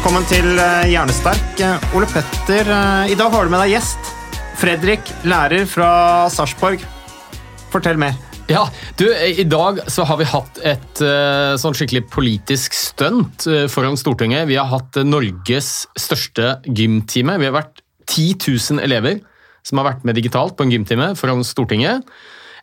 Velkommen til eh, Hjernesterk. Eh, Ole Petter, eh, i dag har du med deg gjest. Fredrik, lærer fra Sarpsborg. Fortell mer. Ja, du, I dag så har vi hatt et sånn skikkelig politisk stunt foran Stortinget. Vi har hatt Norges største gymtime. Vi har vært 10 000 elever som har vært med digitalt på en gymtime foran Stortinget.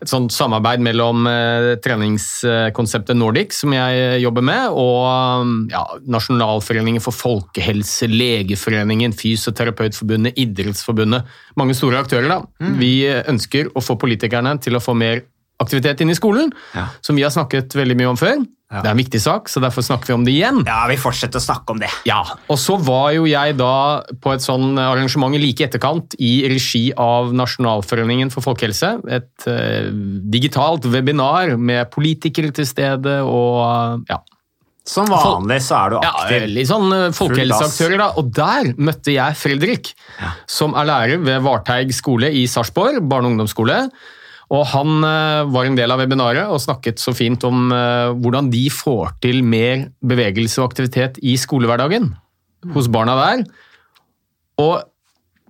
Et sånt samarbeid mellom eh, treningskonseptet Nordic, som jeg jobber med, og ja, Nasjonalforeningen for folkehelse, Legeforeningen, Fysioterapeutforbundet, Idrettsforbundet. Mange store aktører. da. Vi ønsker å få politikerne til å få mer aktivitet inne i skolen, Ja. som vi har snakket veldig mye om før. Ja. Det er en viktig sak, så derfor snakker vi om det igjen. Ja, vi fortsetter å snakke om det. Ja, og så var jo jeg da på et sånn arrangement like etterkant i regi av Nasjonalforeningen for folkehelse. Et uh, digitalt webinar med politikere til stede og ja, Som vanlig så er du aktiv. ja veldig sånn eh, folkehelseaktører. da, Og der møtte jeg Fredrik, som er lærer ved Varteig skole i Sarpsborg, barne- og ungdomsskole. Og Han eh, var en del av webinaret og snakket så fint om eh, hvordan de får til mer bevegelse og aktivitet i skolehverdagen hos barna der. Og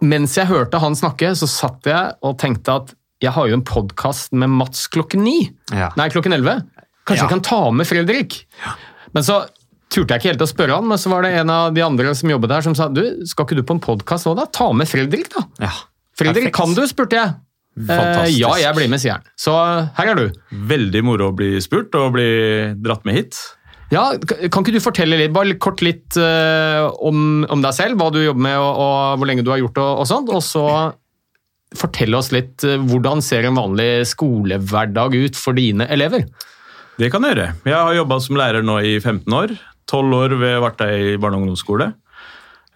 mens jeg hørte han snakke, så satt jeg og tenkte at jeg har jo en podkast med Mats klokken ni. Ja. Nei, klokken elleve. Kanskje Ja. jeg kan ta med Fredrik? Men så turte jeg ikke helt å spørre han, men så var det en av de andre som jobbet der som sa du, skal ikke du på en podkast nå, da? Ta med Fredrik, da. Ja. Fredrik, Perfekt. kan du? spurte jeg. Fantastisk. Eh, ja, jeg blir med, sier han. Så her er du. Veldig moro å bli spurt og bli dratt med hit. Ja, Kan ikke du fortelle litt, bare kort litt uh, om, om deg selv, hva du jobber med og, og hvor lenge du har gjort og, og sånt, og så fortelle oss litt uh, hvordan ser en vanlig skolehverdag ut for dine elever? Det kan jeg gjøre. Jeg har jobba som lærer nå i 15 år. 12 år ved Vartei barne- og ungdomsskole.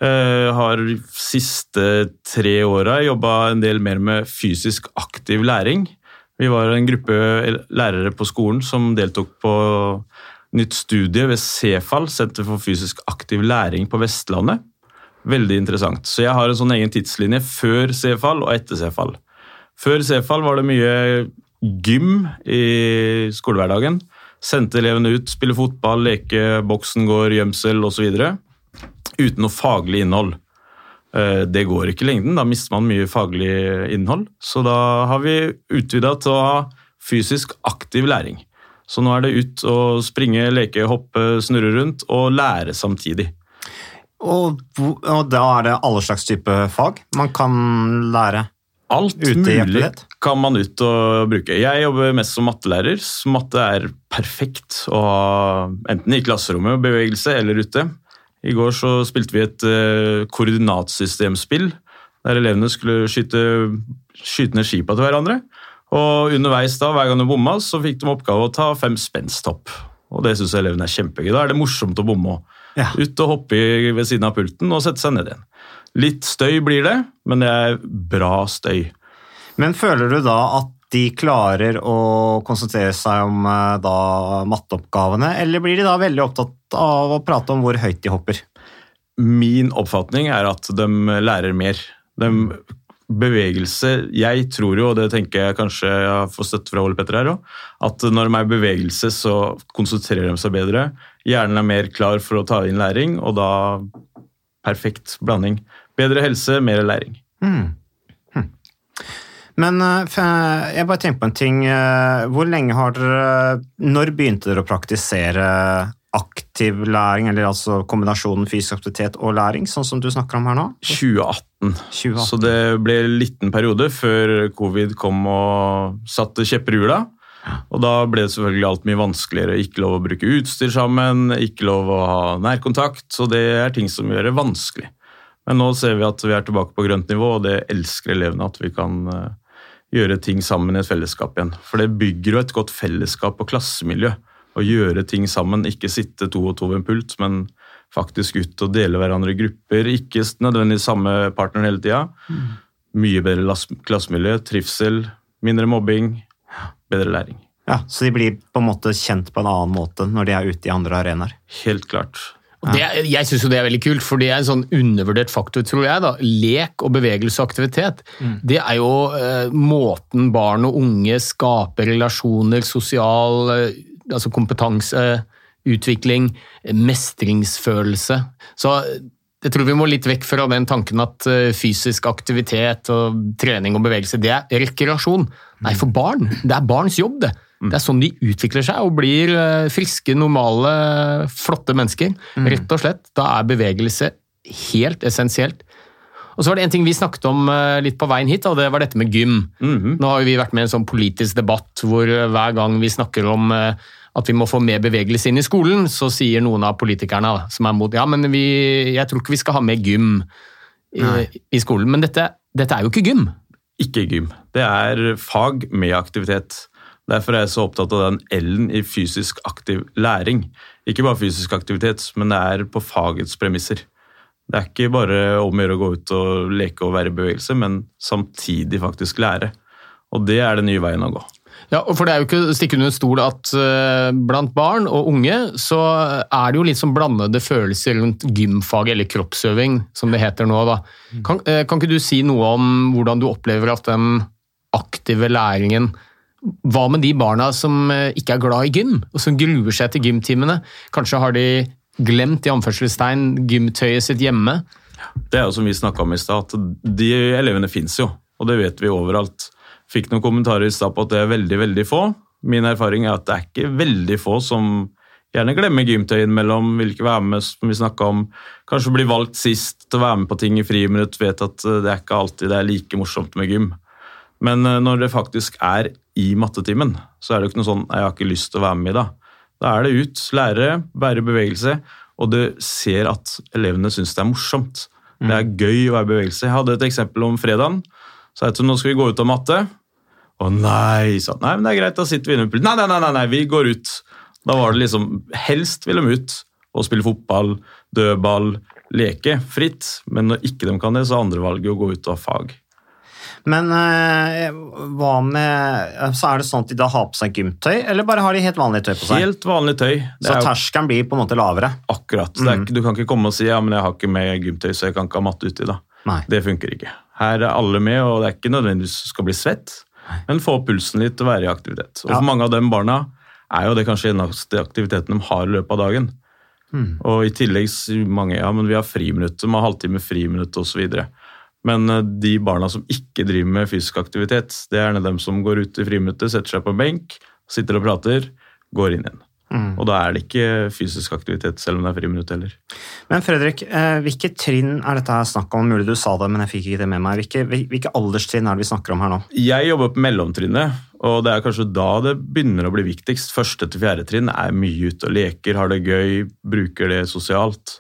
Eh, har siste tre åra jobba en del mer med fysisk aktiv læring. Vi var en gruppe lærere på skolen som deltok på nytt studie ved Cefal, Senter for fysisk aktiv læring på Vestlandet. Veldig interessant. Så jeg har en sånn egen tidslinje før Cefal og etter Cefal. Før Cefal var det mye gym i skolehverdagen. Sendte elevene ut, spille fotball, leke, boksen går, gjemsel osv. Uten noe faglig innhold. Eh, Det går ikke i lengden, da mister man mye faglig innhold. Så da har vi utvida til å ha fysisk aktiv læring. Så nå er det ut og springe, leke, hoppe, snurre rundt og lære samtidig. Og, og da er det alle slags type fag man kan lære. Alt mulig kan man ut og bruke. Jeg jobber mest som mattelærer. så Matte er perfekt å ha enten i klasserommet, bevegelse, eller ute. I går så spilte vi et uh, koordinatsystemspill, der elevene skulle skyte, skyte ned skipa til hverandre. Og underveis da, hver gang de bomma, så fikk de oppgave å ta fem spensthopp. Og det syns elevene er kjempegøy. Da er det morsomt å bomme òg. Ja. Ut og hoppe ved siden av pulten og sette seg ned igjen. Litt støy blir det, men det er bra støy. Men føler du da at de klarer å konsentrere seg om eh, da matteoppgavene, eller blir de da veldig opptatt av å prate om hvor høyt de hopper? Min oppfatning er at de lærer mer. De bevegelse Jeg tror jo, og det tenker jeg kanskje jeg får støtte fra Ole Petter her òg, at når de er i bevegelse, så konsentrerer de seg bedre. Hjernen er mer klar for å ta inn læring, og da perfekt blanding. Bedre helse, mer læring. Hmm. Men eh, jeg bare tenker på en ting. eh, Hvor lenge har dere Når begynte dere å praktisere aktiv læring, eller altså kombinasjonen fysisk aktivitet og læring, sånn som du snakker om her nå? 2018. 2018. Så det ble en liten periode før covid kom og satte kjepper i hjula. Og da ble det selvfølgelig alt mye vanskeligere. Ikke lov å bruke utstyr sammen, ikke lov å ha nærkontakt. Så det er ting som gjør det vanskelig. Men nå ser vi at vi er tilbake på grønt nivå, og det elsker elevene at vi kan eh, gjøre ting sammen i et fellesskap igjen. For det bygger jo et godt fellesskap og klassemiljø. Å gjøre ting sammen, ikke sitte to og to ved en pult, men faktisk ut og dele hverandre i grupper. Ikke nødvendigvis samme partner hele tida. Mye bedre klassemiljø, trivsel, mindre mobbing, bedre læring. Ja, Så de blir på en måte kjent på en annen måte når de er ute i andre arenaer. Helt klart. Og Det, jeg syns det er veldig kult, for det er en sånn undervurdert faktor, tror jeg. da. Lek og bevegelse og aktivitet. Det er jo eh, måten barn og unge skaper relasjoner, sosial eh, altså kompetanseutvikling, eh, mestringsfølelse. Så jeg tror vi må litt vekk fra den tanken at eh, fysisk aktivitet og trening og bevegelse, det er rekreasjon. Nei, for barn. Det er barns jobb, det. Det er sånn de utvikler seg og blir eh, friske, normale, flotte mennesker. Rett og slett. Da er bevegelse helt essensielt. Og så var det en ting vi snakket om eh, litt på veien hit, og det var dette med gym. Nå har jo vi vært med i en sånn politisk debatt hvor eh, hver gang vi snakker om at vi må få mer bevegelse inn i skolen, så sier noen av politikerne som er mot ja, men vi, jeg tror ikke vi skal ha mer gym i, i skolen. Men dette, dette er jo ikke gym. Ikke gym. Det er fag med aktivitet. Derfor er jeg så opptatt av den L-en i fysisk aktiv læring. Ikke bare fysisk aktivitet, men det er på fagets premisser. Det er ikke bare om å gjøre å gå ut og leke og være i bevegelse, men samtidig faktisk lære. Og det er den nye veien å gå. Ja, for det er jo ikke å stikke under stol at eh, blant barn og unge så er det jo litt sånn blandede følelser rundt gymfag eller kroppsøving, som det heter nå. da. Kan, eh, kan ikke du si noe om hvordan du opplever at den aktive læringen Hva med de barna som eh, ikke er glad i gym, og som gruer seg til gymtimene? Kanskje har de glemt i anførselstegn gymtøyet sitt hjemme? Det er jo som vi snakka om i stad, at de elevene fins jo, og det vet vi overalt. Fikk noen kommentarer i stad på at det er veldig, veldig få. Min erfaring er at det er ikke veldig få som gjerne glemmer gymtøy innimellom, vil ikke være med, som vi snakka om. Kanskje blir valgt sist til å være med på ting i friminutt, vet at eh, det er ikke alltid det er like morsomt med gym. Men eh, når det faktisk er i mattetimen, så er det jo ikke noe sånn 'jeg har ikke lyst til å være med i dag'. Da er det ut, lære, bære bevegelse, og du ser at elevene syns det er morsomt. Det er gøy å være i bevegelse. Jeg hadde et eksempel om fredagen. Så jeg nå skal vi gå ut av matte. Å nei, sa han. Nei, men det er greit, da sitter vi inne. Nei, nei, nei, nei, nei, vi går ut. Da var det liksom Helst ville de ut og spille fotball, dødball, leke fritt. Men når ikke de kan det, så er andrevalget å gå ut og ha fag. Men øh, hva med Så er det sånn at de da har på seg gymtøy, eller bare har de helt vanlig tøy på seg? Helt vanlig tøy. Så er terskelen blir på en måte lavere? akkurat. Det er, du kan ikke komme og si ja, men jeg har ikke med gymtøy, så jeg kan ikke ha matte uti. da. Nei. Det funker ikke. Her er alle med, og det er ikke nødvendigvis du skal bli svett, men få pulsen litt og være i aktivitet. Og. For mange av de barna er jo det kanskje eneste aktiviteten de har i løpet av dagen. Mm. Og i tillegg mange ja, men vi har friminutt, de har halvtime friminutt osv. Men eh, de barna som ikke driver med fysisk aktivitet, det er gjerne dem som går ut i friminuttet, setter seg på en benk, sitter og prater, går inn igjen. Hmm. Og da er det ikke fysisk aktivitet, selv om det er friminutt heller. Men Fredrik, eh, hvilke trinn er dette her snakk om? Mulig du sa det, men jeg fikk ikke det med meg. Hvilke, hvil- hvilke alderstrinn er det vi snakker om her nå? Jeg jobber på mellomtrinnet, og det er kanskje da det begynner å bli viktigst. Første til fjerde trinn er mye ute og leker, har det gøy, bruker det sosialt.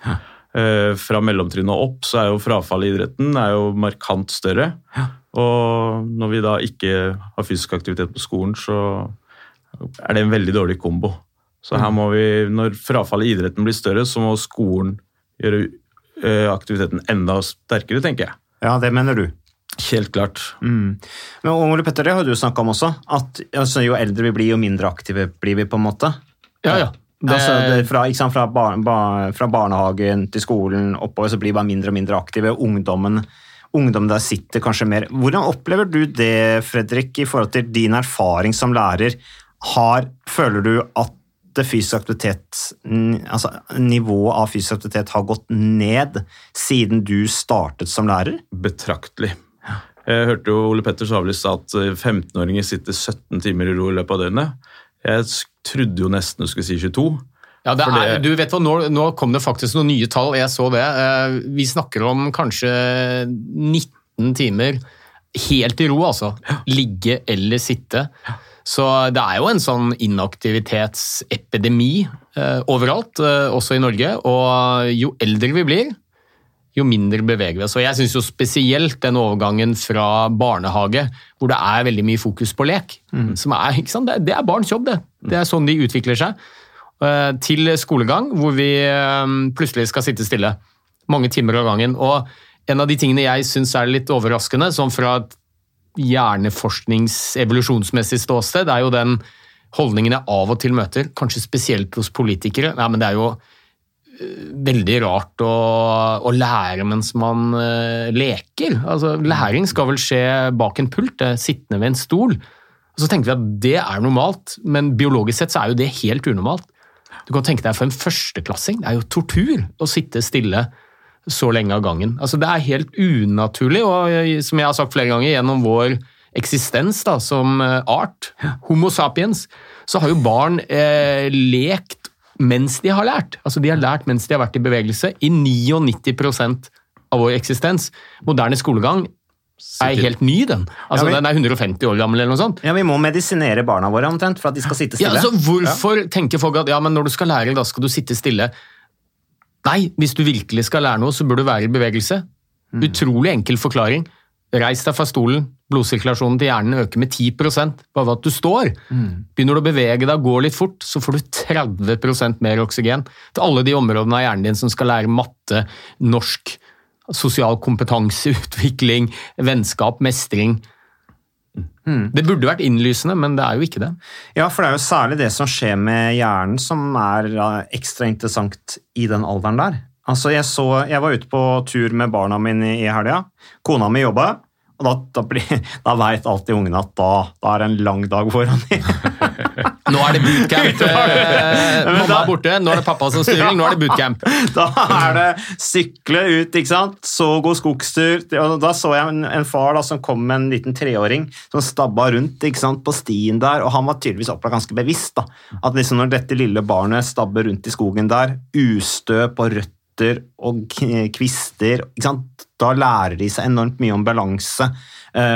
Eh, Fra mellomtrinnet og opp så er jo frafallet i idretten er jo markant større. Og når vi da ikke har fysisk aktivitet på skolen, så er det en veldig dårlig kombo. Så her må vi, når frafallet i idretten blir større, så må skolen gjøre eh, aktiviteten enda sterkere, tenker jeg. Ja, det mener du. Helt klart. Men Ole Petter, det har du snakka om også. At altså, jo eldre vi blir, jo mindre aktive blir vi, på en måte. Ja, ja. Det, Altså, det, fra, ikke sant, fra, bar, bar, fra barnehagen til skolen oppover så blir vi bare mindre og mindre aktive. Ungdommen, ungdommen der sitter kanskje mer. Hvordan opplever du det, Fredrik, i forhold til din erfaring som lærer? Har, føler du at det fysisk aktivitet, altså nivået av fysisk aktivitet har gått ned siden du startet som lærer? betraktelig. Jeg hørte jo Ole Petter Savlis sa at eh, 15-åringer sitter 17 timer i ro i løpet av døgnet. Jeg trodde jo nesten du skulle si 22. Ja, det er, du vet hva, nå, nå kom det faktisk noen nye tall, jeg så det. Eh, Vi snakker om kanskje 19 timer helt i ro, altså. Ligge eller sitte. Så det er jo en sånn inaktivitetsepidemi eh, overalt, eh, også i Norge. Og jo eldre vi blir, jo mindre beveger vi oss. Og jeg syns jo spesielt den overgangen fra barnehage, hvor det er veldig mye fokus på lek, som er, ikke sant? Det, det er barns jobb, det. Det er sånn de utvikler seg. Eh, Til skolegang, hvor vi eh, plutselig skal sitte stille. Mange timer av gangen. Og en av de tingene jeg syns er litt overraskende, sånn fra et hjerneforsknings- evolusjonsmessig ståsted, er jo den holdningen jeg av og til møter, kanskje spesielt hos politikere. Nei, men det er jo veldig rart å, å lære mens man eh, leker. Altså, læring skal vel skje bak en pult, sittende ved en stol. Og så tenker vi at det er normalt, men biologisk sett så er jo det helt unormalt. Du kan tenke deg for en førsteklassing, det er jo tortur å sitte stille så lenge av gangen. Altså, det er helt unaturlig, og som jeg har sagt flere ganger, gjennom vår eksistens da, som eh, art, homo sapiens, så har jo barn eh, lekt mens de har lært. Altså, de har lært mens de har vært i bevegelse i 99% av vår eksistens. Moderne skolegang er helt ny, den. Altså, Ja, vi- Den er 150 år gammel eller noe sånt. Ja, Vi må medisinere barna våre omtrent for at de skal sitte stille. Ja, altså, hvorfor tenker folk at ja, men når du skal lære, da skal du sitte stille? Nei, hvis du virkelig skal lære noe, så bør du være i bevegelse. Mm. Utrolig enkel forklaring. Reis deg fra stolen, blodsirkulasjonen til hjernen øker med 10% bare ved at du står. Mm. Begynner du å bevege deg og gå litt fort, så får du 30% mer oksygen til alle de områdene av hjernen din som skal lære matte, norsk, sosial kompetanse, utvikling, vennskap, mestring. Det burde vært innlysende, men det er jo ikke det. Ja, for det er jo særlig det som skjer med hjernen som er ekstra interessant i den alderen der. Altså, jeg, så, jeg var ute på tur med barna mine i helga. Kona mi jobba, og da, da, blir- da veit alltid ungene at da, da er det en lang dag foran dem. Nå er det bootcamp. Eh, mamma er borte, nå er det pappa som styrer. Nå er det bootcamp. Da er det sykle ut, ikke sant? så gå skogstur. Og Da så jeg en, en far da, som kom med en liten treåring som stabba rundt ikke sant, på stien der, og han var tydeligvis opplagt ganske bevisst. da, At liksom når dette lille barnet stabber rundt i skogen der, ustø på røtter og kvister, da lærer de seg enormt mye om balanse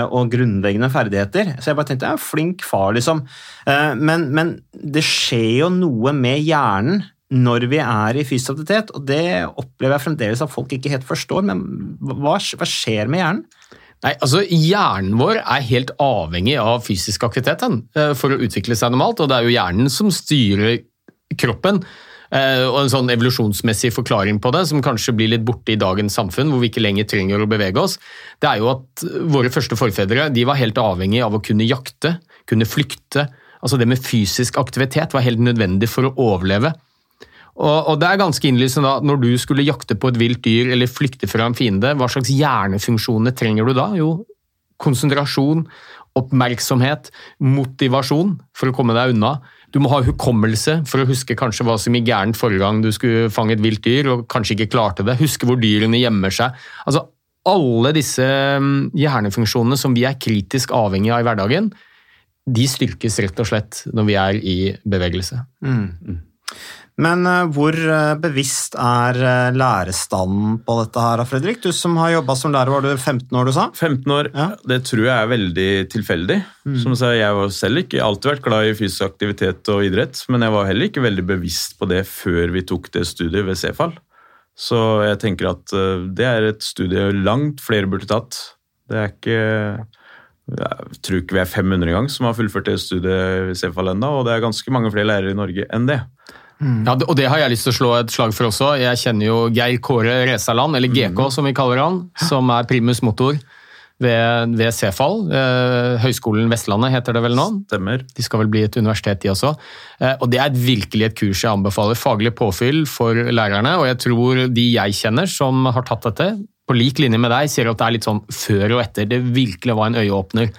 og grunnleggende ferdigheter. Så jeg bare tenkte, ja, flink far, liksom. Eh, Men, men det skjer jo noe med hjernen når vi er i fysisk aktivitet, og det opplever jeg fremdeles at folk ikke helt forstår. Men hva, hva skjer med hjernen? Nei, altså Hjernen vår er helt avhengig av fysisk aktivitet eh, for å utvikle seg normalt, og det er jo hjernen som styrer kroppen. Eh, Og En sånn evolusjonsmessig forklaring på det, som kanskje blir litt borte i dagens samfunn, hvor vi ikke lenger trenger å bevege oss, det er jo at våre første forfedre de var helt avhengig av å kunne jakte, kunne flykte. Altså Det med fysisk aktivitet var helt nødvendig for å overleve. Og, og det er ganske innlysende da, Når du skulle jakte på et vilt dyr eller flykte fra en fiende, hva slags hjernefunksjoner trenger du da? Jo, konsentrasjon, oppmerksomhet, motivasjon for å komme deg unna. Du må ha hukommelse for å huske kanskje hva som gikk gærent forrige gang du skulle fange et vilt dyr og kanskje ikke klarte det. Huske hvor dyrene gjemmer seg. Altså, alle disse mm, hjernefunksjonene som vi er kritisk avhengig av i hverdagen, de styrkes rett og slett når vi er i bevegelse. Men eh, hvor eh, bevisst er lærerstanden lærestanden på dette her, Fredrik? Du som har jobba som lærer, var du 15 år, du sa? 15 år, det tror jeg er veldig tilfeldig. Som jeg sa, Jeg har selv ikke alltid vært glad i fysisk aktivitet og idrett, men jeg var heller ikke veldig bevisst på det før vi tok det studiet ved Cefal. Så jeg tenker at eh, det er et studie langt flere burde tatt. Det er ikke Jeg tror ikke vi er 500 engang som har fullført det studiet ved Cefal ennå, og det er ganske mange flere lærere i Norge enn det. Ja, og det har jeg lyst til å slå et slag for også. Jeg kjenner jo Geir Kåre Resaland, eller GK som vi kaller han, som er primus motor ved, ved Cefal. Eh, Høgskolen Vestlandet heter det vel nå. Stemmer. De skal vel bli et universitet, de også. Eh, og det er virkelig et kurs jeg anbefaler. Faglig påfyll for lærerne, og jeg tror de jeg kjenner som har tatt dette, på lik linje med deg, sier at det er litt sånn før og etter. Det virkelig var en øyeåpner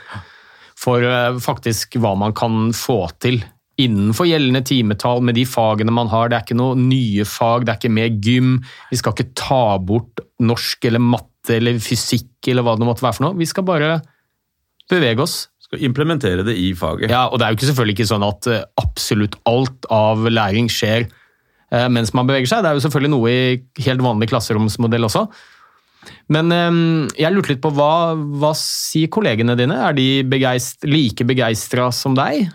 for eh, faktisk hva man kan få til innenfor gjeldende timetall med de fagene man har. Det er ikke noe nye fag, det er ikke mer gym. Vi skal ikke ta bort norsk eller matte eller fysikk eller hva det måtte være for noe. Vi skal bare bevege oss. Skal implementere det i faget. Ja, og det er jo ikke selvfølgelig ikke sånn at eh, absolutt alt av læring skjer eh, mens man beveger seg. Det er jo selvfølgelig noe i helt vanlig klasseromsmodell også. Men eh, jeg lurte litt på hva, hva sier kollegene dine? Er de begeist, like begeistra som deg?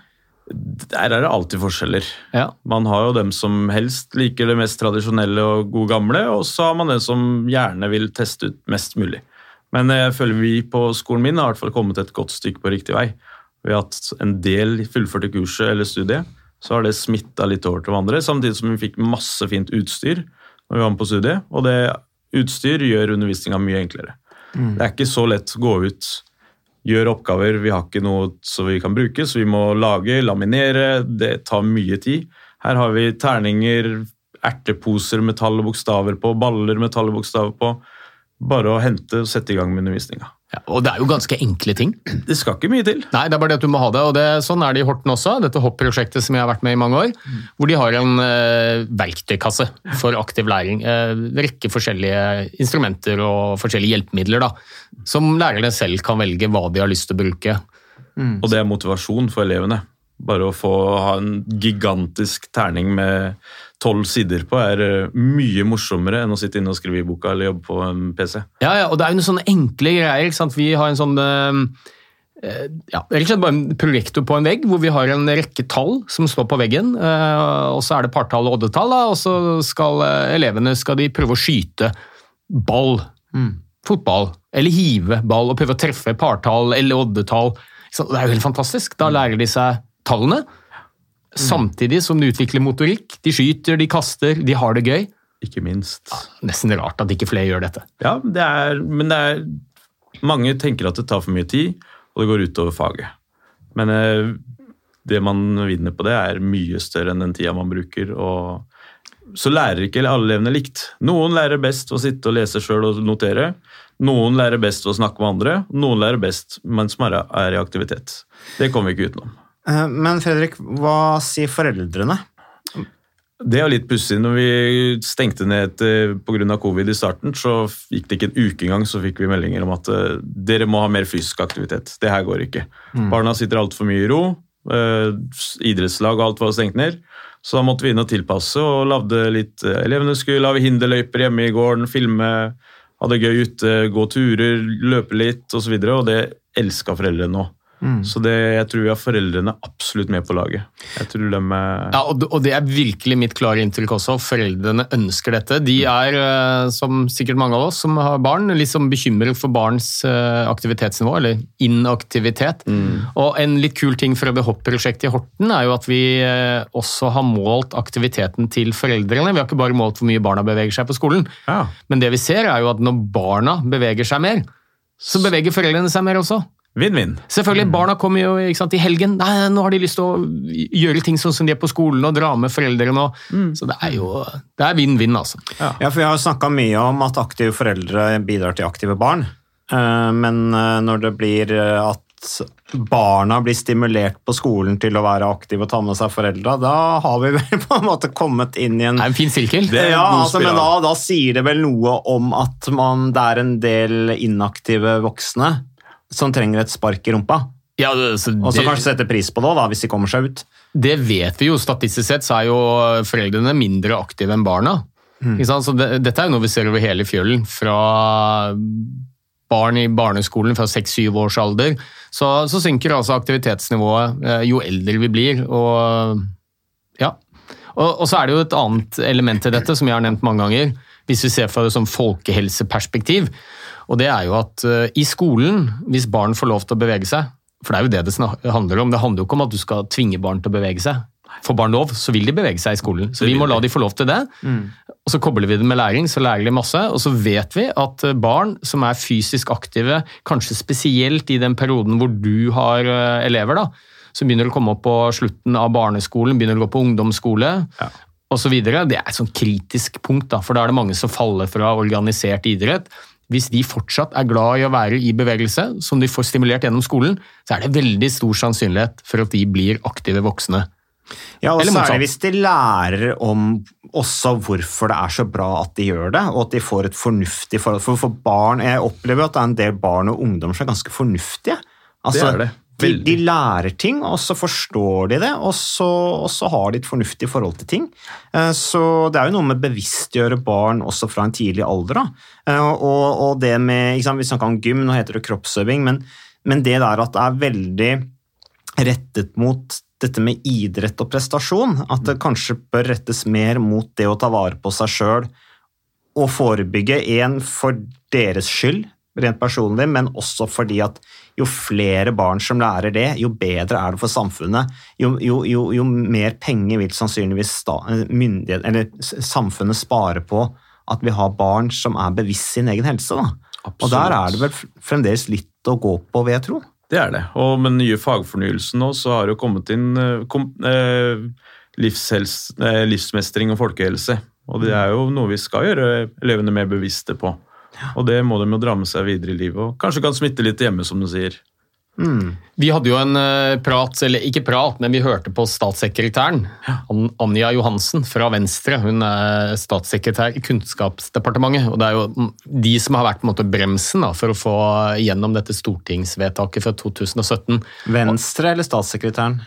Der er det alltid forskjeller. Ja. Man har jo dem som helst liker det mest tradisjonelle og gode gamle, og så har man den som gjerne vil teste ut mest mulig. Men jeg føler vi på skolen min har i hvert fall kommet et godt stykke på riktig vei. Ved at en del fullførte kurset eller studiet, så har det smitta litt over til hverandre, samtidig som vi fikk masse fint utstyr når vi var med på studiet. Og det utstyr gjør undervisninga mye enklere. Mm. Det er ikke så lett å gå ut, gjøre oppgaver, vi har ikke noe som vi kan bruke, så vi må lage, laminere, det tar mye tid. Her har vi terninger, erteposer med tall og bokstaver på, baller med tall og bokstaver på. Bare å hente og sette i gang med undervisninga. Ja, og det er jo ganske enkle ting. Det skal ikke mye til. Nei, det er bare det at du må ha det, og det, sånn er det i Horten også. Dette hopp-prosjektet som jeg har vært med i mange år. Hvor de har en eh, verktøykasse for aktiv læring. Eh, En rekke forskjellige instrumenter og forskjellige hjelpemidler da, som lærerne selv kan velge hva de har lyst til å bruke. Og det er motivasjon for elevene. Bare å få ha en gigantisk terning med tolv sider på er eh, mye morsommere enn å sitte inne og skrive i boka eller jobbe på en PC. Ja, ja, og det er jo noen sånne enkle greier. ikke sant? Vi har en sånn eh, eh, ja, rett og slett bare en projektor på en vegg hvor vi har en rekke tall som står på veggen. eh, og så er det partall og oddetall, og så skal elevene skal de prøve å skyte ball. Fotball. Eller hive ball og prøve å treffe partall eller oddetall. Det er jo helt fantastisk. Da lærer de seg tallene. Samtidig som de utvikler motorikk. De skyter, de kaster, de har det gøy. Ikke minst. Nesten rart at ikke flere gjør dette. Ja, det er, men det er Mange tenker at det tar for mye tid, og det går utover faget. Men eh, det man vinner på det, er mye større enn den tida man bruker. og Så lærer ikke alle elevene likt. Noen lærer best å sitte og lese sjøl og notere. Noen lærer best å snakke med andre. Noen lærer best mens man er i aktivitet. Det kommer vi ikke utenom. Eh, Men Fredrik, hva sier foreldrene? Det er litt pussig. Når vi stengte ned pga. covid i starten, så gikk det ikke en uke engang, så fikk vi meldinger om at eh, dere må ha mer fysisk aktivitet. Det her går ikke. Barna sitter altfor mye i ro. eh, idrettslag og alt var stengt ned. Så da måtte vi inn og tilpasse og lagde litt eh, Elevene skulle lage hinderløyper hjemme i gården, filme, ha det gøy ute, gå turer, løpe litt osv. Og, så videre, og det elska foreldrene nå. Så det, jeg tror vi har foreldrene absolutt med på laget. Jeg tror de Ja, og det- og det er virkelig mitt klare inntrykk også. Foreldrene ønsker dette. De er, eh, som sikkert mange av oss som har barn, sånn bekymret for barns eh, aktivitetsnivå, eller inaktivitet. Og en litt kul ting fra det hopp-prosjektet i Horten er jo at vi eh, også har målt aktiviteten til foreldrene. Vi har ikke bare målt hvor mye barna beveger seg på skolen, Ja. men det vi ser er jo at når barna beveger seg mer, så beveger foreldrene seg mer også. Vinn-vinn. Selvfølgelig, Barna kommer jo ikke sant, i helgen. Nei, nå har de lyst til å gjøre ting sånn som de er på skolen, og dra med foreldrene. Mm. Så det er jo det er vinn-vinn, altså. Ja, for Vi har snakka mye om at aktive foreldre bidrar til aktive barn. Eh, Men eh, når det blir eh, at barna blir stimulert på skolen til å være aktive og ta med seg foreldra, da har vi vel på en måte kommet inn i en Det er en fin sirkel. Ja, altså, men da, da sier det vel noe om at man, det er en del inaktive voksne som trenger et spark i rumpa. Ja, det, Og så kanskje sette pris på det, da, hvis de kommer seg ut. det vet vi jo. Statistisk sett så er jo foreldrene mindre aktive enn barna. Mm. Så det, dette er jo noe vi ser over hele fjølen. Fra barn i barneskolen fra 6-7 års alder, så, så synker altså aktivitetsnivået eh, jo eldre vi blir. og ja. Og, og så er det jo et annet element til dette, som jeg har nevnt mange ganger, hvis vi ser fra det som folkehelseperspektiv. Og det er jo at eh, i skolen, hvis barn får lov til å bevege seg, for det er jo det det handler om, det handler jo ikke om at du skal tvinge barn til å bevege seg. Får barn lov, så vil de bevege seg i skolen. Så vi må la de få lov til det. Og så kobler vi det med læring, så lærer de masse. Og så vet vi at eh, barn som er fysisk aktive, kanskje spesielt i den perioden hvor du har eh, elever, da, som begynner å komme opp på slutten av barneskolen, begynner å gå på ungdomsskole og så videre, Det er et sånn kritisk punkt, da, for da er det mange som faller fra organisert idrett. Hvis de fortsatt er glad i å være i bevegelse, som de får stimulert gjennom skolen, så er det veldig stor sannsynlighet for at de blir aktive voksne Ja, og. Særlig hvis de lærer om også hvorfor det er så bra at de gjør det, og at de får et fornuftig forhold. For, for barn, Jeg opplever at det er en del barn og ungdom som er ganske fornuftige. Altså, Det er det. De, de lærer ting, og så forstår de det, og så, og så har de et fornuftig forhold til ting. Eh, Så det er jo noe med bevisstgjøre barn også fra en tidlig alder. Da. Eh, Og, og det med, ikke sant, Vi snakker om gym, nå heter det kroppsøving, men, men det der at det er veldig rettet mot dette med idrett og prestasjon, at det kanskje bør rettes mer mot det å ta vare på seg sjøl og forebygge, én for deres skyld, rent personlig, men også fordi at jo flere barn som lærer det, jo bedre er det for samfunnet. Jo, jo, jo, jo mer penger vil sannsynligvis sta, eller samfunnet spare på at vi har barn som er bevisst sin egen helse. Og der er det vel fremdeles litt å gå på, vil jeg tro. Det er det. Og med den nye fagfornyelsen nå, så har det jo kommet inn eh, kom, eh, eh, livsmestring og folkehelse. Og det er jo noe vi skal gjøre elevene mer bevisste på. Og det må de jo dra med seg videre i livet, og kanskje kan smitte litt hjemme, som du sier. Vi hadde jo en eh, prat, eller ikke prat, men vi hørte på statssekretæren. Anja Johansen fra Venstre. Hun er statssekretær i Kunnskapsdepartementet. og Det er jo mm, de som har vært på en måte bremsen da, for å få gjennom dette stortingsvedtaket fra 2017. Venstre eller statssekretæren?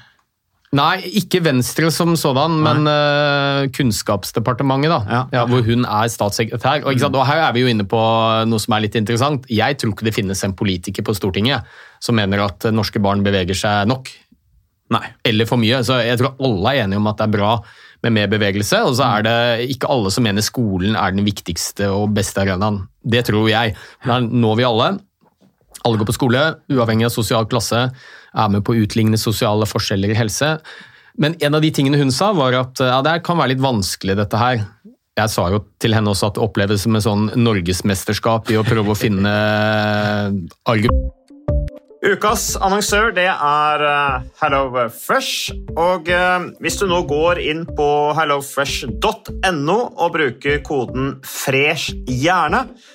Nei, ikke Venstre som sådan, men uh, Kunnskapsdepartementet, da, Ja. ja, hvor hun er statssekretær. Og, sant? og Her er vi jo inne på noe som er litt interessant. Jeg tror ikke det finnes en politiker på Stortinget som mener at norske barn beveger seg nok. Nei. Eller for mye. Så jeg tror alle er enige om at det er bra med mer bevegelse. Og så er det ikke alle som mener skolen er den viktigste og beste arenaen. Det tror jeg. Men da når vi alle. Alle går på skole, uavhengig av sosial klasse, er med på å utligne sosiale forskjeller i helse. Men en av de tingene hun sa, var at ja, det kan være litt vanskelig, dette her. Jeg sa jo til henne også at det oppleves som en sånn norgesmesterskap i å prøve å finne argumenter Ukas annonsør det er HelloFresh. Og eh, hvis du nå går inn på hellofresh.no og bruker koden FRESH gjerne,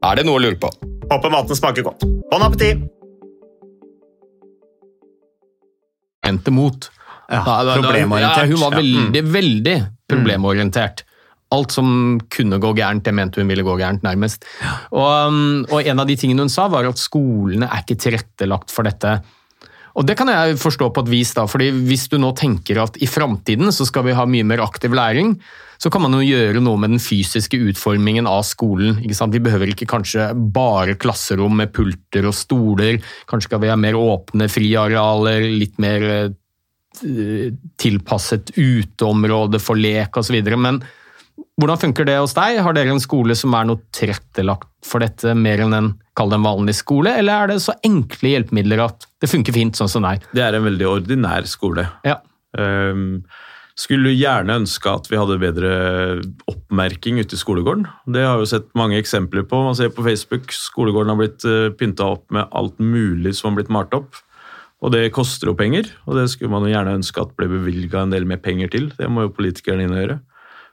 Er det noe å lure på? Håper maten smaker godt. Bon appétit! Hente mot. Ja, Da- da- problemorientert. Ja, hun var Ja. Mm. veldig, veldig problemorientert. Alt som kunne gå gærent, det mente hun ville gå gærent, nærmest. Og, um, og en av de tingene hun sa, var at skolene er ikke tilrettelagt for dette. Og det kan jeg forstå på et vis, da, fordi hvis du nå tenker at i framtiden så skal vi ha mye mer aktiv læring, så kan man jo gjøre noe med den fysiske utformingen av skolen. ikke sant? Vi behøver ikke kanskje bare klasserom med pulter og stoler. Kanskje skal vi ha mer åpne friarealer, litt mer eh, tilpasset uteområde for lek osv. Men hvordan funker det hos deg? Har dere en skole som er noe tilrettelagt for dette, mer enn en, kall det en vanlig skole, eller er det så enkle hjelpemidler at det funker fint sånn som det er? Det er en veldig ordinær skole. Ja. Um, skulle gjerne ønske at vi hadde bedre oppmerking ute i skolegården. Det har vi sett mange eksempler på. Man ser på Facebook skolegården har blitt uh, pynta opp med alt mulig som har blitt malt opp. Og det koster jo penger, og det skulle man jo gjerne ønske at ble bevilga en del mer penger til. Det må jo politikerne inn og gjøre.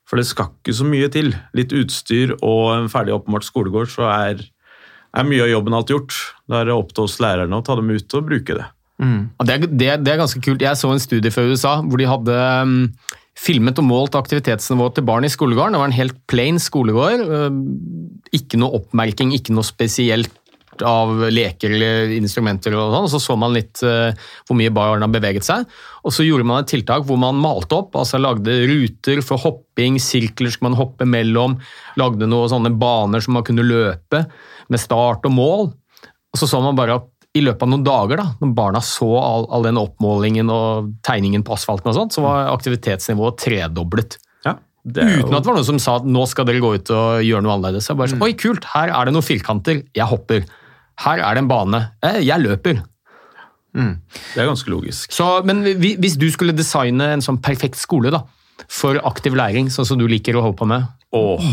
For det skal ikke så mye til. Litt utstyr og en ferdig oppmalt skolegård, så er, er mye av jobben alt gjort. Da er det opp til oss lærerne å ta dem ut og bruke det. Mm. det, er, det, det er ganske kult. Jeg så en studie fra USA hvor de hadde um, filmet og målt aktivitetsnivået til barn i skolegården. Det var en helt plain skolegård. Uh, Ikke noe oppmerking, ikke noe spesielt av leker eller instrumenter og sånn. Og så så man litt uh, hvor mye barna beveget seg. Og så gjorde man et tiltak hvor man malte opp, altså lagde ruter for hopping, sirkler som man hoppe mellom, lagde noen sånne baner som man kunne løpe med start og mål. Og så så man bare at i løpet av noen dager, da, når barna så all, all den oppmålingen og tegningen på asfalten, og sånt, så var aktivitetsnivået tredoblet. jo- Uten at det var noen som sa at nå skal dere gå ut og gjøre noe annerledes. Jeg bare så, Oi, kult, her er det noen firkanter. Jeg hopper. Her er det en bane. Eh, Jeg løper. Det er ganske logisk. Så, men hvis du skulle designe en sånn perfekt skole da, for aktiv læring, sånn som du liker å holde på med,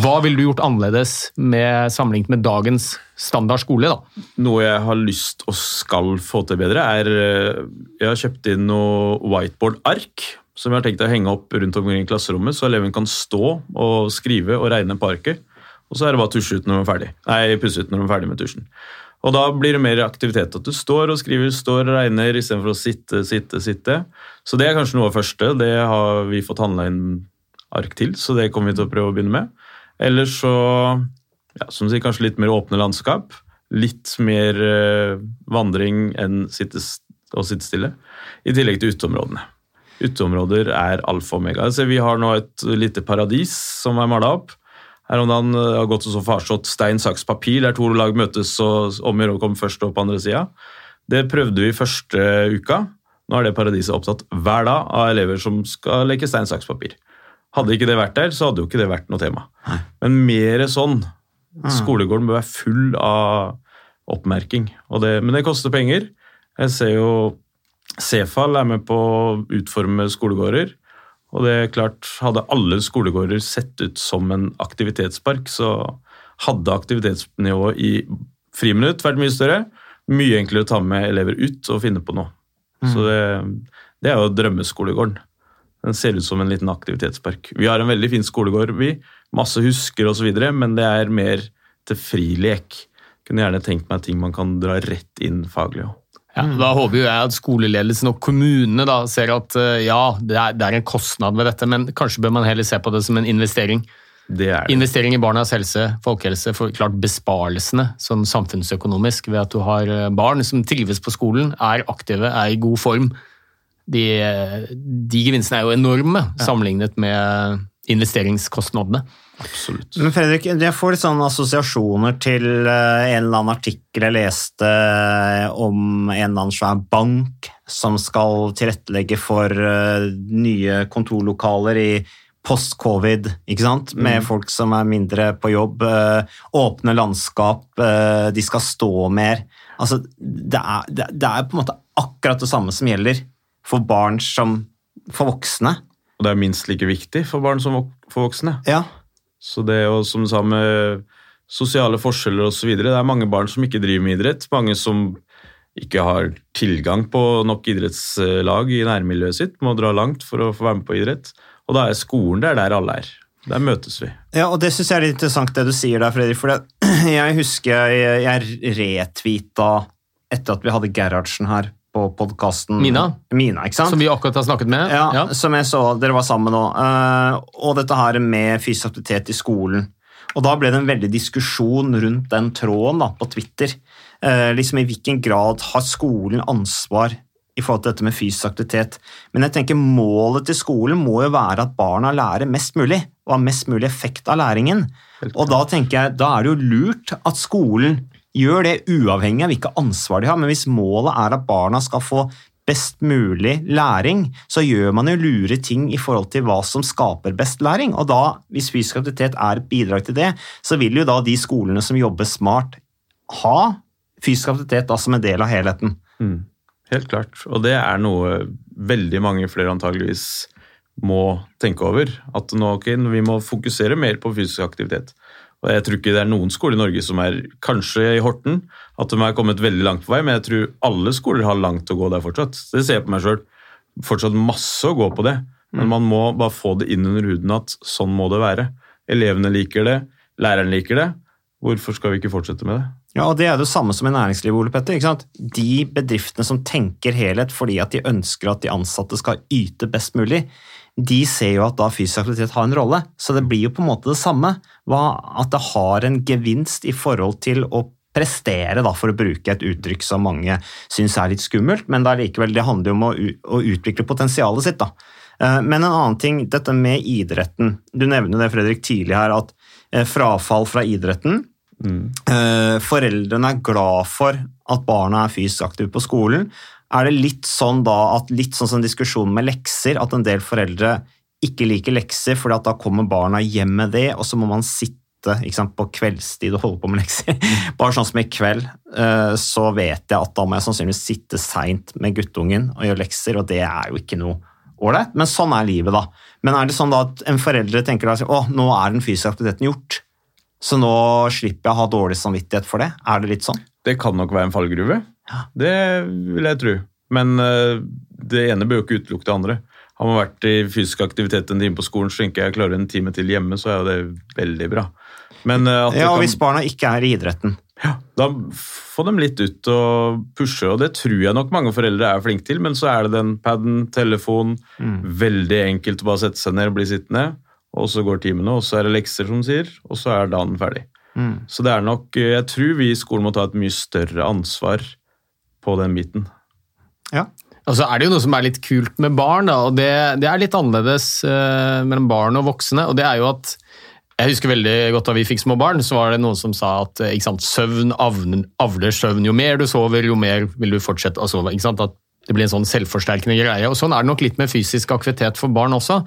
hva ville du gjort annerledes med sammenlignet med dagens standard skole? da? Noe jeg har lyst og skal få til bedre, er eh, Jeg har kjøpt inn noe whiteboard-ark som jeg har tenkt å henge opp rundt omkring i klasserommet, så eleven kan stå og skrive og regne på arket. Og så er det bare å tusje ut når de er ferdig. Nei, pusse ut når de er ferdig med tusjen. Og da blir det mer aktivitet. At du står og skriver, står og regner istedenfor å sitte, sitte, sitte. Så det er kanskje noe av første. Det har vi fått handla inn ark til, så det kommer vi til å prøve å begynne med. Eller så ja, som sier, kanskje litt mer åpne landskap. Litt mer eh, vandring enn å sitte stille. I tillegg til uteområdene. Uteområder er alfa og omega. Så vi har nå et lite paradis som er mala opp. Her om dagen eh, har gått så farslått stein, saks, papir, der to lag møtes og omgjør å komme først og på andre sida. Det prøvde vi første uka. Nå er det paradiset opptatt hver dag av elever som skal leke stein, saks, papir. Hadde ikke det vært der, så hadde jo ikke det vært noe tema. Men mer sånn. Skolegården bør være full av oppmerking. Og det, men det koster penger. Jeg ser jo Cefal er med på å utforme skolegårder. Og det er klart, hadde alle skolegårder sett ut som en aktivitetspark, så hadde aktivitetsnivået i friminutt vært mye større. Mye enklere å ta med elever ut og finne på noe. Så det, det er jo drømmeskolegården. Den ser ut som en liten aktivitetspark. Vi har en veldig fin skolegård, vi. Masse husker osv., men det er mer til frilek. Kunne gjerne tenkt meg ting man kan dra rett inn faglig òg. Ja, da håper jo jeg at skoleledelsen og kommunene da ser at eh, ja, det er, det er en kostnad ved dette, men kanskje bør man heller se på det som en investering. Det er det. Investering i barnas helse, folkehelse, for klart besparelsene sånn samfunnsøkonomisk ved at du har eh, barn som trives på skolen, er aktive, er i god form. De, eh, de gevinstene er jo enorme sammenlignet med investeringskostnadene. Absolutt. Men Fredrik, jeg får litt sånne assosiasjoner til eh, en eller annen artikkel jeg leste eh, om en eller annen svær bank som skal tilrettelegge for eh, nye kontorlokaler i post-covid, ikke sant? Med Mm. folk som er mindre på jobb, åpne landskap, de skal stå mer. Altså, det er, det er på en måte akkurat det samme som gjelder for barn som for voksne. Og det er minst like viktig for barn som for voksne. Ja. Så det å, som du sa med sosiale forskjeller osv. Det er mange barn som ikke driver med idrett. Mange som ikke har tilgang på nok idrettslag i nærmiljøet sitt. Må dra langt for å få være med på idrett. Og da er skolen det er der alle er. Der møtes vi. Ja, og det syns jeg er litt interessant det du sier der, Fredrik. For jeg husker jeg, jeg retvita etter at vi hadde Gerhardsen her på podkasten. Mina. Mina? Som vi akkurat har snakket med. Ja, Ja. som jeg så dere var sammen nå. Eh, og dette her med fysisk aktivitet i skolen. Og da ble det en veldig diskusjon rundt den tråden da, på Twitter. Eh, liksom I hvilken grad har skolen ansvar i forhold til dette med fysisk aktivitet. Men jeg tenker målet til skolen må jo være at barna lærer mest mulig, og har mest mulig effekt av læringen. Og da tenker jeg, da er det jo lurt at skolen gjør det uavhengig av hvilket ansvar de har. Men hvis målet er at barna skal få best mulig læring, så gjør man jo lure ting i forhold til hva som skaper best læring. Og da, hvis fysisk aktivitet er et bidrag til det, så vil jo da de skolene som jobber smart, ha fysisk aktivitet da som en del av helheten. Mm. Helt klart. Og det er noe veldig mange flere antageligvis må tenke over. At nå, okay, vi må fokusere mer på fysisk aktivitet. Og Jeg tror ikke det er noen skoler i Norge som er kanskje i Horten, at de er kommet veldig langt på vei, men jeg tror alle skoler har langt å gå der fortsatt. Det ser jeg på meg sjøl. Fortsatt masse å gå på det, men man må bare få det inn under huden at sånn må det være. Elevene liker det, læreren liker det. Hvorfor skal vi ikke fortsette med det? Ja, og Det er det samme som i næringslivet. Ole Petter, ikke sant? De bedriftene som tenker helhet fordi at de ønsker at de ansatte skal yte best mulig, de ser jo at da fysisk aktivitet har en rolle. Så det blir jo på en måte det samme. At det har en gevinst i forhold til å prestere, da, for å bruke et uttrykk som mange syns er litt skummelt, men det, er likevel, det handler jo om å, å utvikle potensialet sitt. da. Eh, Men en annen ting, dette med idretten. Du nevner det, Fredrik, tidlig her, at eh, frafall fra idretten mm. Foreldrene er glad for at barna er fysisk aktive på skolen. Er det litt sånn da at litt sånn som diskusjonen med lekser, at en del foreldre ikke liker lekser fordi da kommer barna hjem med det, og så må man sitte sant, på kveldstid og holde på med lekser. Bare sånn som i kveld, eh, så vet jeg at da må jeg sannsynligvis sitte seint med guttungen og gjøre lekser, og det er jo ikke noe ålreit, men sånn er livet, da. Men er det sånn da at en foreldre tenker at å, nå er den fysiske aktiviteten gjort, så nå slipper jeg å ha dårlig samvittighet for det? Er det litt sånn? Det kan nok være en fallgruve. Det vil jeg tro. Men eh, det ene bør jo ikke utelukke det andre. Har man vært i fysisk aktivitet en time på skolen, så tenker jeg klarer en time til hjemme, så er det veldig bra. Men eh, Ja, kan- hvis barna ikke er i idretten. Ja, da få dem litt ut og pushe, og det tror jeg nok mange foreldre er flinke til, men så er det den paden, telefon, veldig enkelt å bare sette seg ned og bli sittende, og så går timene, og så er det lekser, som sier, og så er dagen ferdig. Mm. Så det er nok, eh, jeg tror vi i skolen må ta et mye større ansvar på den biten. Ja. Og så er det jo noe som er litt kult med barn, da, og det, det er litt annerledes uh, mellom barn og voksne. og det er jo at jeg husker veldig godt Da vi fikk små barn, så var det noen som sa at eh, sant, søvn avner, avler søvn. Jo mer du sover, jo mer vil du fortsette å sove. at det blir en sånn selvforsterkende greie. og Sånn er det nok litt med fysisk aktivitet for barn også.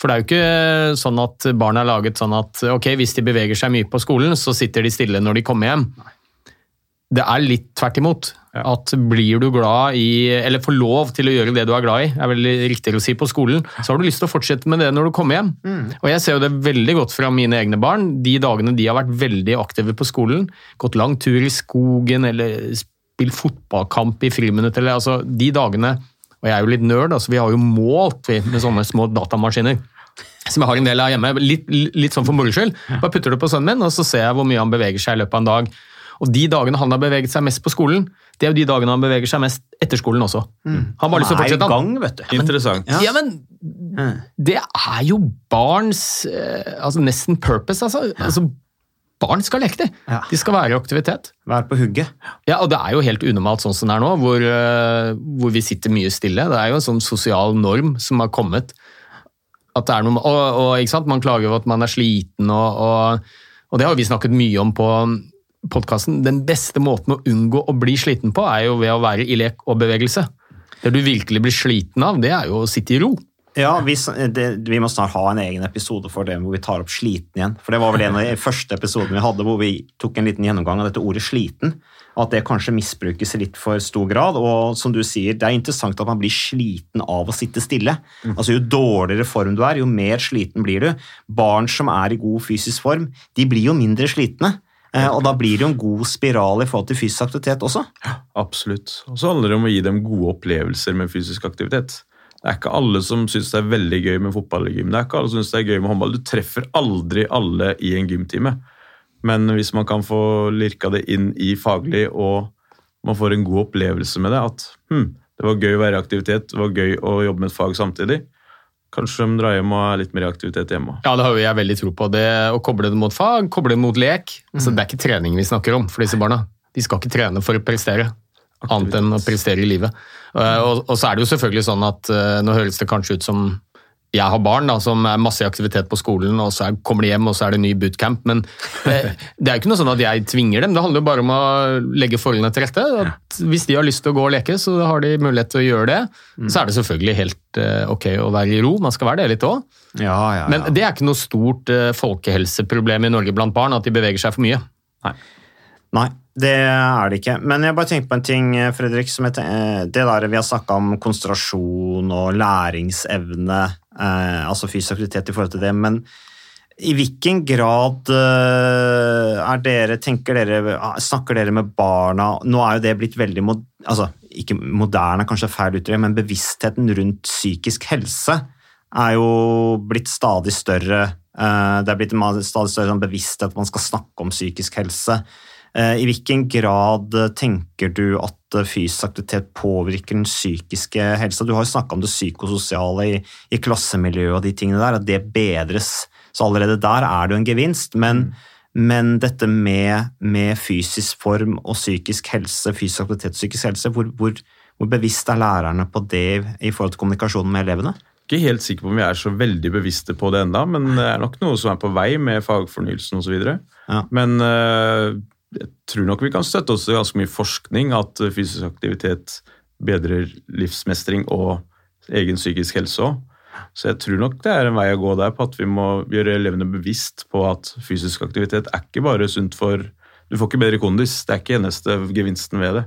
For det er jo ikke sånn at barn er laget sånn at ok, hvis de beveger seg mye på skolen, så sitter de stille når de kommer hjem. Det er litt tvert imot. At blir du glad i, eller får lov til å gjøre det du er glad i, er vel riktigere å si på skolen, så har du lyst til å fortsette med det når du kommer hjem. Og jeg ser jo det veldig godt fra mine egne barn. De dagene de har vært veldig aktive på skolen, gått lang tur i skogen eller spilt fotballkamp i friminutt, eller altså de dagene Og jeg er jo litt nerd, altså vi har jo målt vi, med sånne små datamaskiner. Som jeg har en del av hjemme. Litt, litt sånn for moro skyld. Bare putter det på sønnen min, og så ser jeg hvor mye han beveger seg i løpet av en dag. Og de dagene han har beveget seg mest på skolen, det er jo de dagene han beveger seg mest etter skolen også. Han har bare lyst til å Han er i gang, vet du. Interessant. Ja, men det er jo barns eh, altså nesten purpose, altså. altså barn skal leke, de. Ja. De skal være i aktivitet. Vær på hugget. Ja, og det er jo helt unormalt sånn som det er nå, hvor, eh, hvor vi sitter mye stille. Det er jo en sånn sosial norm som har kommet. At det er noe, og, og ikke sant? Man klager over at man er sliten, og, og, og det har vi snakket mye om på podkasten. Den beste måten å unngå å bli sliten på, er jo ved å være i lek og bevegelse. Det du virkelig blir sliten av, det er jo å sitte i ro. Ja, vi, det, vi må snart ha en egen episode for det hvor vi tar opp sliten igjen. For det var vel en av de første episodene vi hadde hvor vi tok en liten gjennomgang av dette ordet sliten. At det kanskje misbrukes i litt for stor grad. Og som du sier, det er interessant at man blir sliten av å sitte stille. Altså Jo dårligere form du er, jo mer sliten blir du. Barn som er i god fysisk form, de blir jo mindre slitne. Eh, Og da blir det jo en god spiral i forhold til fysisk aktivitet også. Absolutt. Og så handler det om å gi dem gode opplevelser med fysisk aktivitet. Det er ikke alle som syns det er veldig gøy med fotball eller gym. Det er ikke alle som synes det er gøy med håndball. Du treffer aldri alle i en gymtime. Men hvis man kan få lirka det inn i faglig, og man får en god opplevelse med det, at hm, det var gøy å være i aktivitet, det var gøy å jobbe med et fag samtidig, kanskje de drar hjem og er litt mer i aktivitet hjemme. Ja, det har jo jeg veldig tro på. Det Å koble det mot fag, koble det mot lek. Så det er ikke trening vi snakker om for disse barna. De skal ikke trene for å prestere, annet enn å prestere i livet. Eh, Og, og så er det jo selvfølgelig sånn at eh, nå høres det kanskje ut som jeg har barn da, som er masse i aktivitet på skolen, og så er, kommer de hjem, og så er det ny bootcamp. Men eh, det er jo ikke noe sånn at jeg tvinger dem. Det handler jo bare om å legge forholdene til rette. At hvis de har lyst til å gå og leke, så har de mulighet til å gjøre det. Så er det selvfølgelig helt eh, ok å være i ro. Man skal være det litt òg. Ja, ja, Men det er ikke noe stort eh, folkehelseproblem i Norge blant barn at de beveger seg for mye. Nei, det er det ikke. Men jeg bare tenker på en ting, Fredrik. Som heter, eh, det der vi har snakka om konsentrasjon og læringsevne, eh, altså fysisk aktivitet i forhold til det. Men i hvilken grad eh, er dere, tenker dere, snakker dere med barna Nå er jo det blitt veldig mod, altså, ikke moderne, er kanskje feil uttrykk, men bevisstheten rundt psykisk helse er jo blitt stadig større. Eh, Det er blitt stadig større sånn bevissthet at man skal snakke om psykisk helse. Eh, I hvilken grad tenker du at eh, fysisk aktivitet påvirker den psykiske helsa? Du har jo snakka om det psykososiale i, i klassemiljøet og de tingene der, at det bedres. Så allerede der er det jo en gevinst. Men, men dette med, med fysisk form og psykisk helse, fysisk aktivitet og psykisk helse, hvor, hvor, hvor bevisst er lærerne på det i forhold til kommunikasjonen med elevene? Ikke helt sikker på om vi er så veldig bevisste på det enda, men det er nok noe som er på vei med fagfornyelsen osv. Ja. Men eh, jeg tror nok vi kan støtte oss til ganske mye forskning at eh, fysisk aktivitet bedrer livsmestring og egen psykisk helse òg. Så jeg tror nok det er en vei å gå der på at vi må gjøre elevene bevisst på at fysisk aktivitet er ikke bare sunt for Du får ikke bedre kondis, det er ikke eneste gevinsten ved det.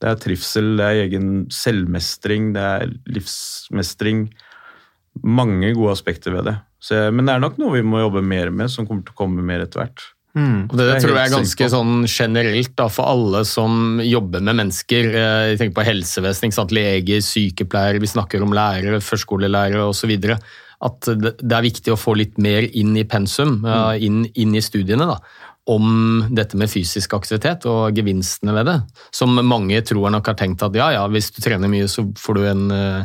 Det er trivsel, det er egen selvmestring, det er livsmestring. Mange gode aspekter ved det. Så men det er nok noe vi må jobbe mer med, som kommer til å komme mer etter hvert. Og det, Det tror jeg er ganske sånn generelt da, for alle som jobber med mennesker. Eh, Jeg tenker på helsevesenet, leger, sykepleiere, vi snakker om lærere, førskolelærere osv. At det er viktig å få litt mer inn i pensum, inn, inn i studiene. da om dette med fysisk aktivitet og gevinstene ved det. Som mange tror nok har tenkt at ja, ja, hvis du trener mye, så får du en, eh,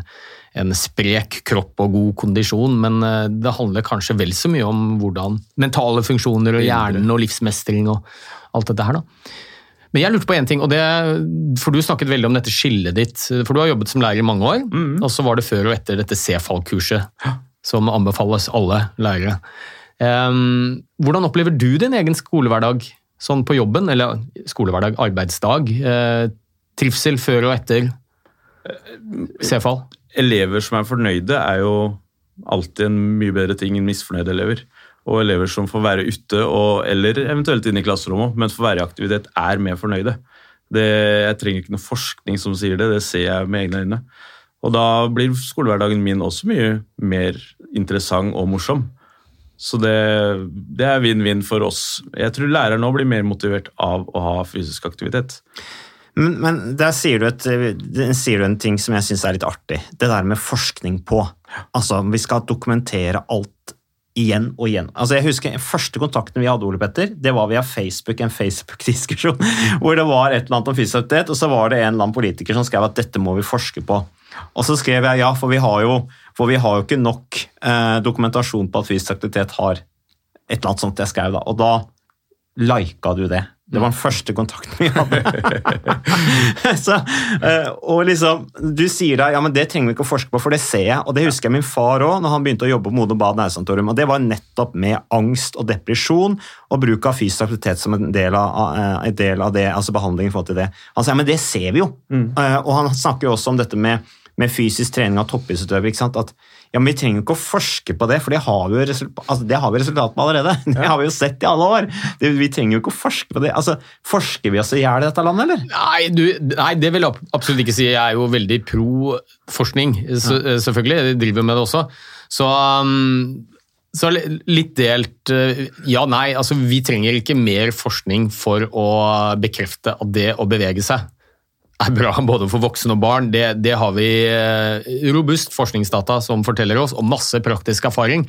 en sprek kropp og god kondisjon, men eh, det handler kanskje vel så mye om hvordan mentale funksjoner og hjernen og livsmestring og alt dette her. da. Men jeg lurte på en ting, og det, for du snakket veldig om dette skillet ditt. For du har jobbet som lærer i mange år, og så var det før og etter dette C-fall-kurset, som anbefales alle lærere. Um, hvordan opplever du din egen skolehverdag sånn på jobben, eller skolehverdag, arbeidsdag? Uh, trivsel før og etter C-fall? Elever som er fornøyde, er jo alltid en mye bedre ting enn misfornøyde elever. Og elever som får være ute, og, eller eventuelt inne i klasserommet, men får være i aktivitet, er mer fornøyde. Det, jeg trenger ikke noe forskning som sier det, det ser jeg med egne øyne. Og da blir skolehverdagen min også mye mer interessant og morsom. Så det, det er vinn-vinn for oss. Jeg tror læreren nå blir mer motivert av å ha fysisk aktivitet. Men, men der sier du, et, sier du en ting som jeg syns er litt artig. Det der med forskning på. Altså, Vi skal dokumentere alt igjen og igjen. Altså, jeg husker Første kontakten vi hadde, Ole Petter, det var via Facebook, en Facebook-diskusjon hvor det var et eller annet om aktivitet, og så var det en eller annen politiker som skrev at dette må vi forske på. Og så skrev jeg ja, for vi har jo, for vi har jo ikke nok eh, dokumentasjon på at fysisk aktivitet har et eller annet sånt jeg skrev da. Og da lika du det. Det var den første kontakten vi hadde. så, eh, og liksom, Du sier da ja, men det trenger vi ikke å forske på, for det ser jeg. Og det husker jeg min far òg, når han begynte å jobbe på Modum Bad Nærsantorium. Og det var nettopp med angst og depresjon og bruk av fysisk aktivitet som en del av, eh, en del av det, altså behandlingen i til det. Han sier ja, men det ser vi jo. Mm. og han snakker jo også om dette med med fysisk trening av toppidrettsutøvere. Ja, men Vi trenger jo ikke å forske på det, for det har vi jo resultat, altså, det har vi resultat på allerede. Det har vi jo sett i alle år. Det, vi trenger jo ikke å forske på det. Altså, Forsker vi oss i hjel i dette landet, eller? Nei, du, nei, det vil jeg absolutt ikke si. Jeg er jo veldig pro forskning, så, selvfølgelig. Jeg driver med det også. Så, um, så litt delt uh, Ja, nei. Altså, vi trenger ikke mer forskning for å bekrefte at det å bevege seg er bra både for voksne og barn. Det, det har vi uh, robust forskningsdata som forteller oss, og masse praktisk erfaring.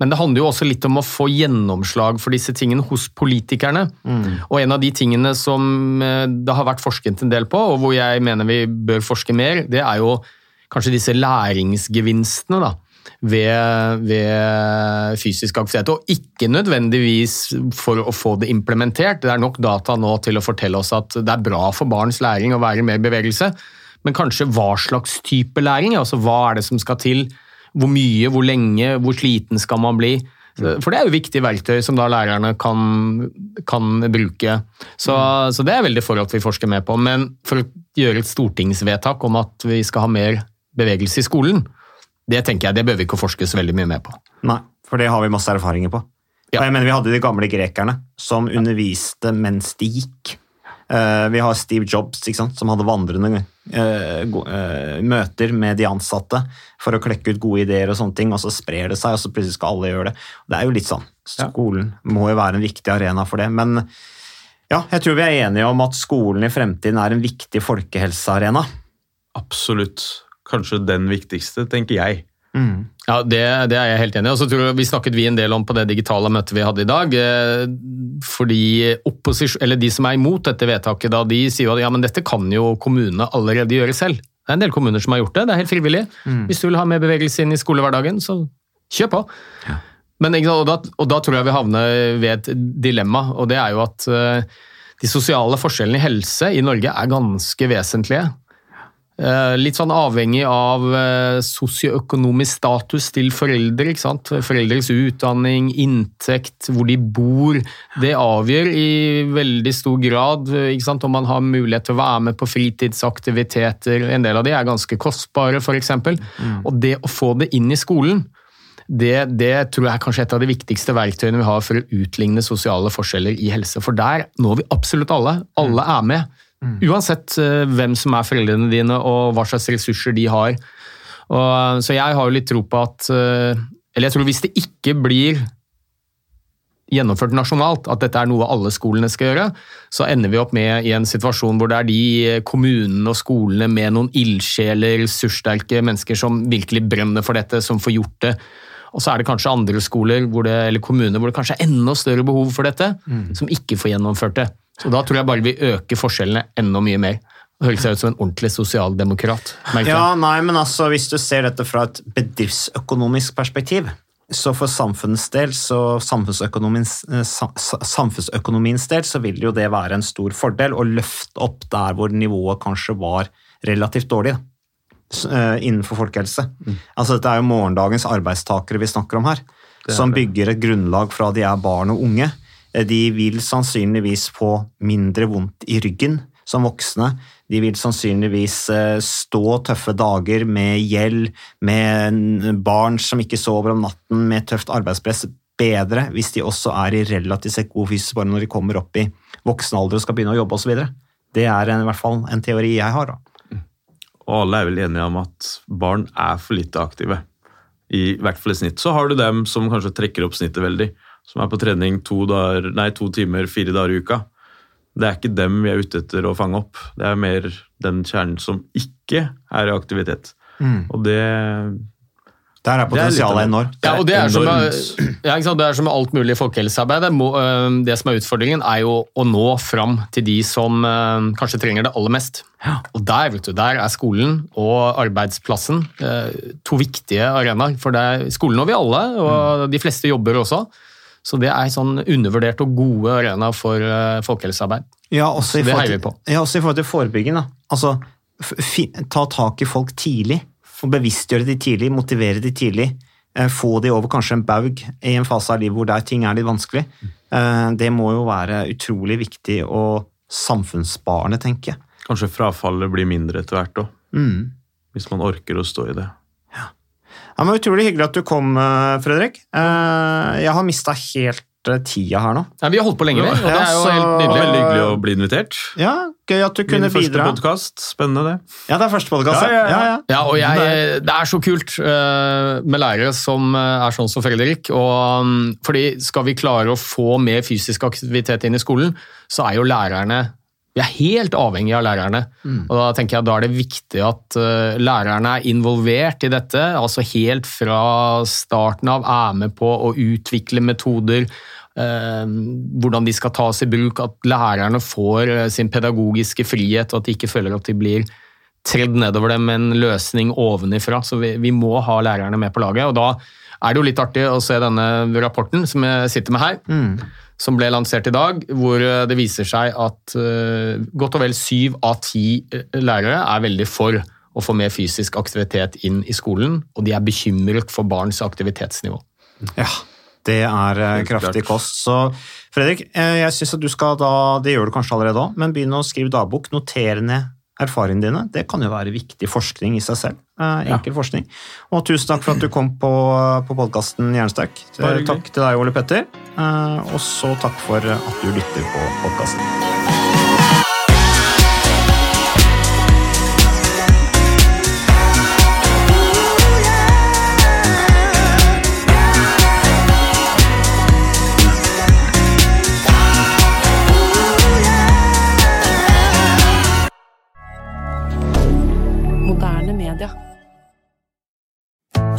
Men det handler jo også litt om å få gjennomslag for disse tingene hos politikerne. Mm. Og en av de tingene som uh, det har vært forsket en del på, og hvor jeg mener vi bør forske mer, det er jo kanskje disse læringsgevinstene. da ved, ved, fysisk aktivitet. Og ikke nødvendigvis for å få det implementert. Det er nok data nå til å fortelle oss at det er bra for barns læring å være mer i bevegelse, men kanskje hva slags type læring? altså Hva er det som skal til? Hvor mye, hvor lenge, hvor sliten skal man bli? For det er jo viktige verktøy som da lærerne kan, kan bruke. Så, mm. så, det er veldig for at vi forsker mer på. Men for å gjøre et stortingsvedtak om at vi skal ha mer bevegelse i skolen, det tenker jeg, det bør vi ikke forske så veldig mye mer på. Nei, for det har vi masse erfaringer på. Ja. Og jeg mener Vi hadde de gamle grekerne som underviste mens de gikk. Uh, vi har Steve Jobs sant, som hadde vandrende uh, uh, møter med de ansatte for å klekke ut gode ideer, og sånne ting, og så sprer det seg, og så plutselig skal alle gjøre det. Det er jo litt sånn. Skolen må jo være en viktig arena for det. Men ja, jeg tror vi er enige om at skolen i fremtiden er en viktig folkehelsearena. Absolutt kanskje den viktigste, tenker jeg. Mm. Ja, det, det, er jeg helt enig i. Og så tror jeg Vi snakket vi en del om på det digitale møtet vi hadde i dag. Eh, fordi de som er imot dette vedtaket, da, de sier at ja, men dette kan jo kommunene allerede gjøre selv. Det er en del kommuner som har gjort det. Det er helt frivillig. Mm. Hvis du vil ha mer bevegelse inn i skolehverdagen, så kjør på. Ja. Men, og, da, og, da, tror jeg vi havner ved et dilemma, og det er jo at uh, de sosiale forskjellene i helse i Norge er ganske vesentlige. Eh, litt sånn avhengig av eh, sosioøkonomisk status til foreldre. ikke sant? Foreldres utdanning, inntekt, hvor de bor. Det avgjør i veldig stor grad ikke sant? om man har mulighet til å være med på fritidsaktiviteter. En del av de er ganske kostbare, f.eks. Mm. Og det å få det inn i skolen, det, det, tror jeg er kanskje et av de viktigste verktøyene vi har for å utligne sosiale forskjeller i helse. For der når vi absolutt alle. Alle er med. Mm. Uansett uh, hvem som er foreldrene dine og hva slags ressurser de har. Og, så jeg har jo litt tro på at uh, Eller jeg tror hvis det ikke blir gjennomført nasjonalt, at dette er noe alle skolene skal gjøre, så ender vi opp med i en situasjon hvor det er de kommunene og skolene med noen ildsjeler, ressurssterke mennesker som virkelig brenner for dette, som får gjort det. Og så er det kanskje andre skoler det, eller kommuner hvor det kanskje er enda større behov for dette, mm. som ikke får gjennomført det. Så da tror jeg bare vi øker forskjellene enda mye mer. Høres ut som en ordentlig sosialdemokrat. Ja, nei, men altså, Hvis du ser dette fra et bedriftsøkonomisk perspektiv, så for samfunnets del, så samfunnsøkonomiens, eh, samfunnsøkonomiens del, så vil jo det være en stor fordel å løfte opp der hvor nivået kanskje var relativt dårlig Da innenfor folkehelse. Mm. Altså, Dette er jo morgendagens arbeidstakere vi snakker om her, som bygger et grunnlag fra de er barn og unge Eh, de vil sannsynligvis få mindre vondt i ryggen som voksne. De vil sannsynligvis eh, stå tøffe dager med gjeld, med barn som ikke sover om natten, med tøft arbeidspress bedre hvis de også er i relativt sett god fysisk form når de kommer opp i voksen alder og skal begynne å jobbe osv. Det er i hvert fall en teori jeg har. Da. Og alle er vel enige om at barn er for lite aktive. I hvert fall i snitt. Så har du dem som kanskje trekker opp snittet veldig som er på trening to, dager, nei, to timer fire dager i uka. Det er ikke dem vi er ute etter å fange opp. Det er mer den kjernen som ikke er i aktivitet. Mm. Og det der er potensialet enormt. Ja, og det er, som, ja, det er som med alt mulig folkehelsearbeid. Det, som er utfordringen, er jo å nå fram til de som kanskje trenger det aller mest. Og der, du, der er skolen og arbeidsplassen øh, to viktige arenaer. For det er skolen når vi alle, og mm. de fleste jobber også. Så det er sånn undervurdert og gode arena for uh, folkehelsearbeid. Ja, også i, forhold til, ja, også i forhold til forebygging. Da. Altså, ta tak i folk tidlig. og Bevisstgjøre de tidlig, motivere de tidlig. Eh, få de over kanskje en baug i en fase av livet hvor der ting er litt vanskelig. Eh, det må jo være utrolig viktig og samfunnssparende, tenker jeg. Kanskje frafallet blir mindre etter hvert òg. Mm. Hvis man orker å stå i det. Ja, men Utrolig hyggelig at du kom, eh, Fredrik. Eh, Jeg har mista helt eh, tida her nå. Ja, vi har holdt på lenge, vi. Og det er jo helt nydelig. veldig hyggelig å bli invitert. Ja, Gøy at du kunne Min kunne første bidra. podkast. Spennende, det. Ja, det er første podkast. Ja, ja, ja. Ja, og jeg, Det er så kult eh, med lærere som er sånn som Fredrik. Og, mm, fordi Skal vi klare å få mer fysisk aktivitet inn i skolen, så er jo lærerne Vi er helt avhengig av lærerne. Og Da tenker jeg da er det viktig at uh, lærerne er involvert i dette. altså Helt fra starten av er med på å utvikle metoder. eh, hvordan de skal tas i bruk. At lærerne får eh, sin pedagogiske frihet, og at de ikke føler at de blir tredd nedover dem med en løsning ovenifra. Så vi, vi må ha lærerne med på laget. Og da er det jo litt artig å se denne rapporten som jeg sitter med her, som ble lansert i dag, hvor eh, det viser seg at uh, godt og vel syv av ti eh, lærere er veldig for å få mer fysisk aktivitet inn i skolen, og de er bekymret for barns aktivitetsnivå. Ja, det er kraftig kost. Så Fredrik, jeg syns at du skal da, det gjør du kanskje allerede òg, men begynne å skrive dagbok. Noter ned erfaringene dine. Det kan jo være viktig forskning i seg selv. Eh, enkel forskning. Og tusen takk for at du kom på, på podkasten Jernsterk. Eh. Takk til deg, Ole Petter. Eh, og så takk for at du lytter på podkasten.